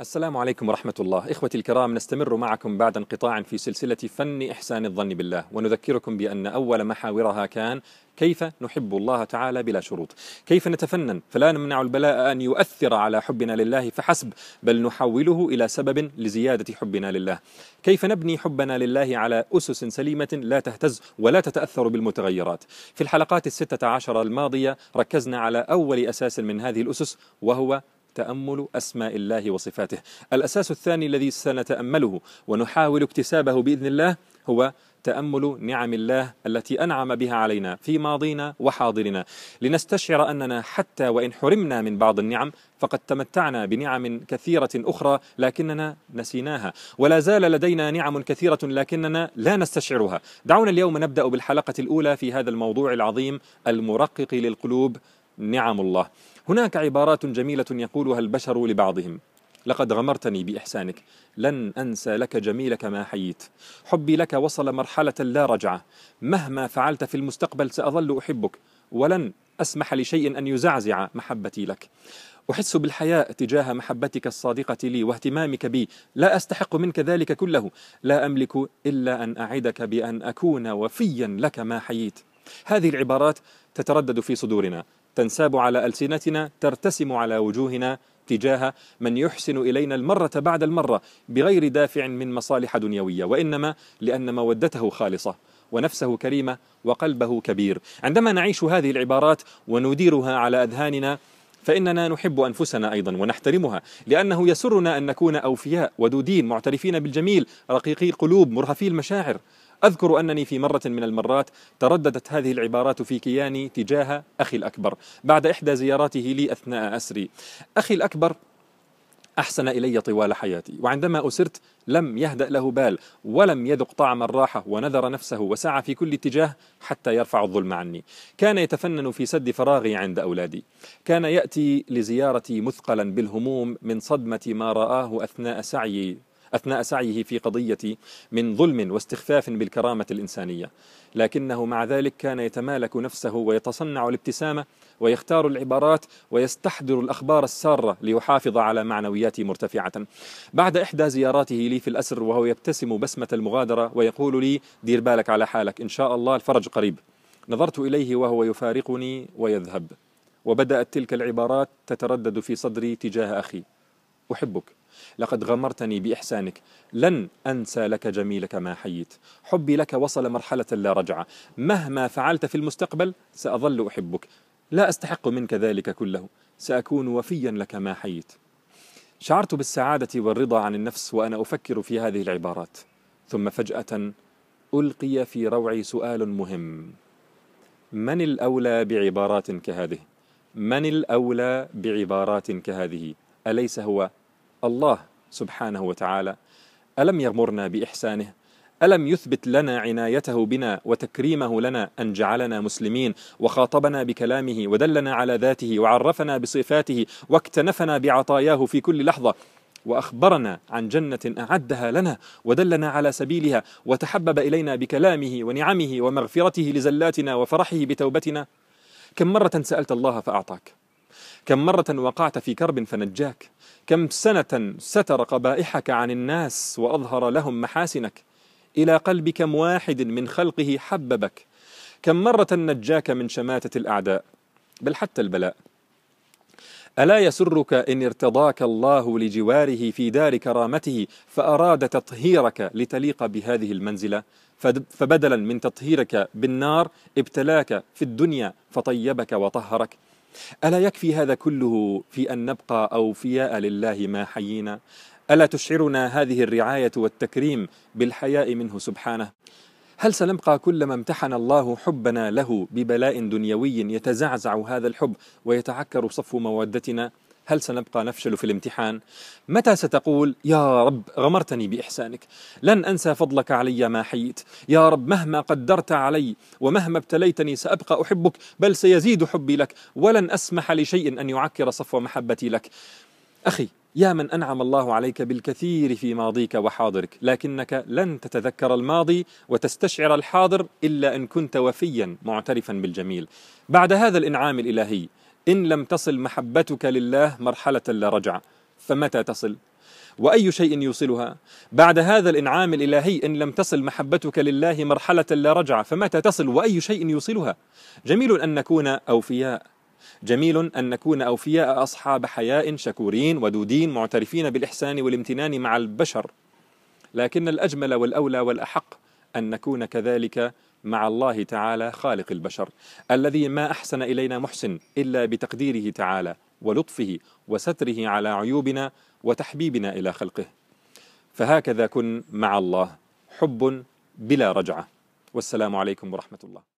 السلام عليكم ورحمة الله. إخوتي الكرام نستمر معكم بعد انقطاع في سلسلة فن إحسان الظن بالله ونذكركم بأن أول محاورها كان كيف نحب الله تعالى بلا شروط. كيف نتفنن؟ فلا نمنع البلاء أن يؤثر على حبنا لله فحسب بل نحوله إلى سبب لزيادة حبنا لله. كيف نبني حبنا لله على أسس سليمة لا تهتز ولا تتأثر بالمتغيرات؟ في الحلقات الستة عشر الماضية ركزنا على أول أساس من هذه الأسس وهو تأمل أسماء الله وصفاته. الأساس الثاني الذي سنتأمله ونحاول اكتسابه بإذن الله هو تأمل نعم الله التي أنعم بها علينا في ماضينا وحاضرنا. لنستشعر أننا حتى وإن حرمنا من بعض النعم فقد تمتعنا بنعم كثيرة أخرى لكننا نسيناها. ولا زال لدينا نعم كثيرة لكننا لا نستشعرها. دعونا اليوم نبدأ بالحلقة الأولى في هذا الموضوع العظيم المرقق للقلوب نعم الله. هناك عبارات جميلة يقولها البشر لبعضهم. لقد غمرتني بإحسانك. لن أنسى لك جميلك ما حييت. حبي لك وصل مرحلة لا رجعة مهما فعلت في المستقبل سأظل أحبك. ولن أسمح لشيء أن يزعزع محبتي لك. أحس بالحياء تجاه محبتك الصادقة لي واهتمامك بي. لا أستحق منك ذلك كله. لا أملك إلا أن أعدك بأن أكون وفيا لك ما حييت. هذه العبارات تتردد في صدورنا. تنساب على ألسنتنا ترتسم على وجوهنا تجاه من يحسن إلينا المرة بعد المرة بغير دافع من مصالح دنيوية وإنما لأن مودته خالصة ونفسه كريمة وقلبه كبير. عندما نعيش هذه العبارات ونديرها على أذهاننا فإننا نحب أنفسنا أيضا ونحترمها لأنه يسرنا أن نكون أوفياء ودودين معترفين بالجميل رقيقي القلوب مرهفي المشاعر. أذكر أنني في مرة من المرات ترددت هذه العبارات في كياني تجاه أخي الأكبر. بعد إحدى زياراته لي أثناء أسري أخي الأكبر أحسن إلي طوال حياتي وعندما أسرت لم يهدأ له بال ولم يذق طعم الراحة ونذر نفسه وسعى في كل اتجاه حتى يرفع الظلم عني. كان يتفنن في سد فراغي عند أولادي. كان يأتي لزيارتي مثقلا بالهموم من صدمة ما رآه أثناء سعي أثناء سعيه في قضية من ظلم واستخفاف بالكرامة الإنسانية. لكنه مع ذلك كان يتمالك نفسه ويتصنع الابتسامة ويختار العبارات ويستحضر الأخبار السارة ليحافظ على معنوياتي مرتفعة. بعد إحدى زياراته لي في الأسر وهو يبتسم بسمة المغادرة ويقول لي دير بالك على حالك إن شاء الله الفرج قريب. نظرت إليه وهو يفارقني ويذهب. وبدأت تلك العبارات تتردد في صدري تجاه أخي. أحبك. لقد غمرتني بإحسانك. لن أنسى لك جميلك ما حييت. حبي لك وصل مرحلة لا رجعة مهما فعلت في المستقبل سأظل أحبك. لا أستحق منك ذلك كله. سأكون وفيا لك ما حييت. شعرت بالسعادة والرضا عن النفس وأنا أفكر في هذه العبارات. ثم فجأة ألقي في روعي سؤال مهم. من الأولى بعبارات كهذه؟ من الأولى بعبارات كهذه؟ أليس هو الله سبحانه وتعالى. ألم يغمرنا بإحسانه؟ ألم يثبت لنا عنايته بنا وتكريمه لنا أن جعلنا مسلمين وخاطبنا بكلامه ودلنا على ذاته وعرفنا بصفاته واكتنفنا بعطاياه في كل لحظة وأخبرنا عن جنة أعدها لنا ودلنا على سبيلها وتحبب إلينا بكلامه ونعمه ومغفرته لزلاتنا وفرحه بتوبتنا. كم مرة سألت الله فأعطاك؟ كم مرة وقعت في كرب فنجاك كم سنة ستر قبائحك عن الناس وأظهر لهم محاسنك. إلى قلب كم واحد من خلقه حببك. كم مرة نجاك من شماتة الأعداء بل حتى البلاء. ألا يسرك إن ارتضاك الله لجواره في دار كرامته فأراد تطهيرك لتليق بهذه المنزلة. فبدلا من تطهيرك بالنار ابتلاك في الدنيا فطيبك وطهرك. ألا يكفي هذا كله في أن نبقى أوفياء لله ما حيينا؟ ألا تشعرنا هذه الرعاية والتكريم بالحياء منه سبحانه؟ هل سنبقى كلما امتحن الله حبنا له ببلاء دنيوي يتزعزع هذا الحب ويتعكر صفو مودتنا؟ هل سنبقى نفشل في الامتحان؟ متى ستقول يا رب غمرتني بإحسانك. لن أنسى فضلك علي ما حييت. يا رب مهما قدرت علي ومهما ابتليتني سأبقى أحبك بل سيزيد حبي لك. ولن أسمح لشيء أن يعكر صفو محبتي لك. أخي يا من أنعم الله عليك بالكثير في ماضيك وحاضرك لكنك لن تتذكر الماضي وتستشعر الحاضر إلا إن كنت وفيا معترفا بالجميل. بعد هذا الإنعام الإلهي إن لم تصل محبتك لله مرحلة لا رجعة فمتى تصل؟ وأي شيء يوصلها؟ بعد هذا الإنعام الإلهي إن لم تصل محبتك لله مرحلة لا رجعة فمتى تصل؟ وأي شيء يوصلها؟ جميل أن نكون أوفياء. جميل أن نكون أوفياء أصحاب حياء شكورين ودودين معترفين بالإحسان والامتنان مع البشر. لكن الأجمل والأولى والأحق أن نكون كذلك مع الله تعالى خالق البشر الذي ما أحسن إلينا محسن إلا بتقديره تعالى ولطفه وستره على عيوبنا وتحبيبنا إلى خلقه. فهكذا كن مع الله حب بلا رجعة. والسلام عليكم ورحمة الله.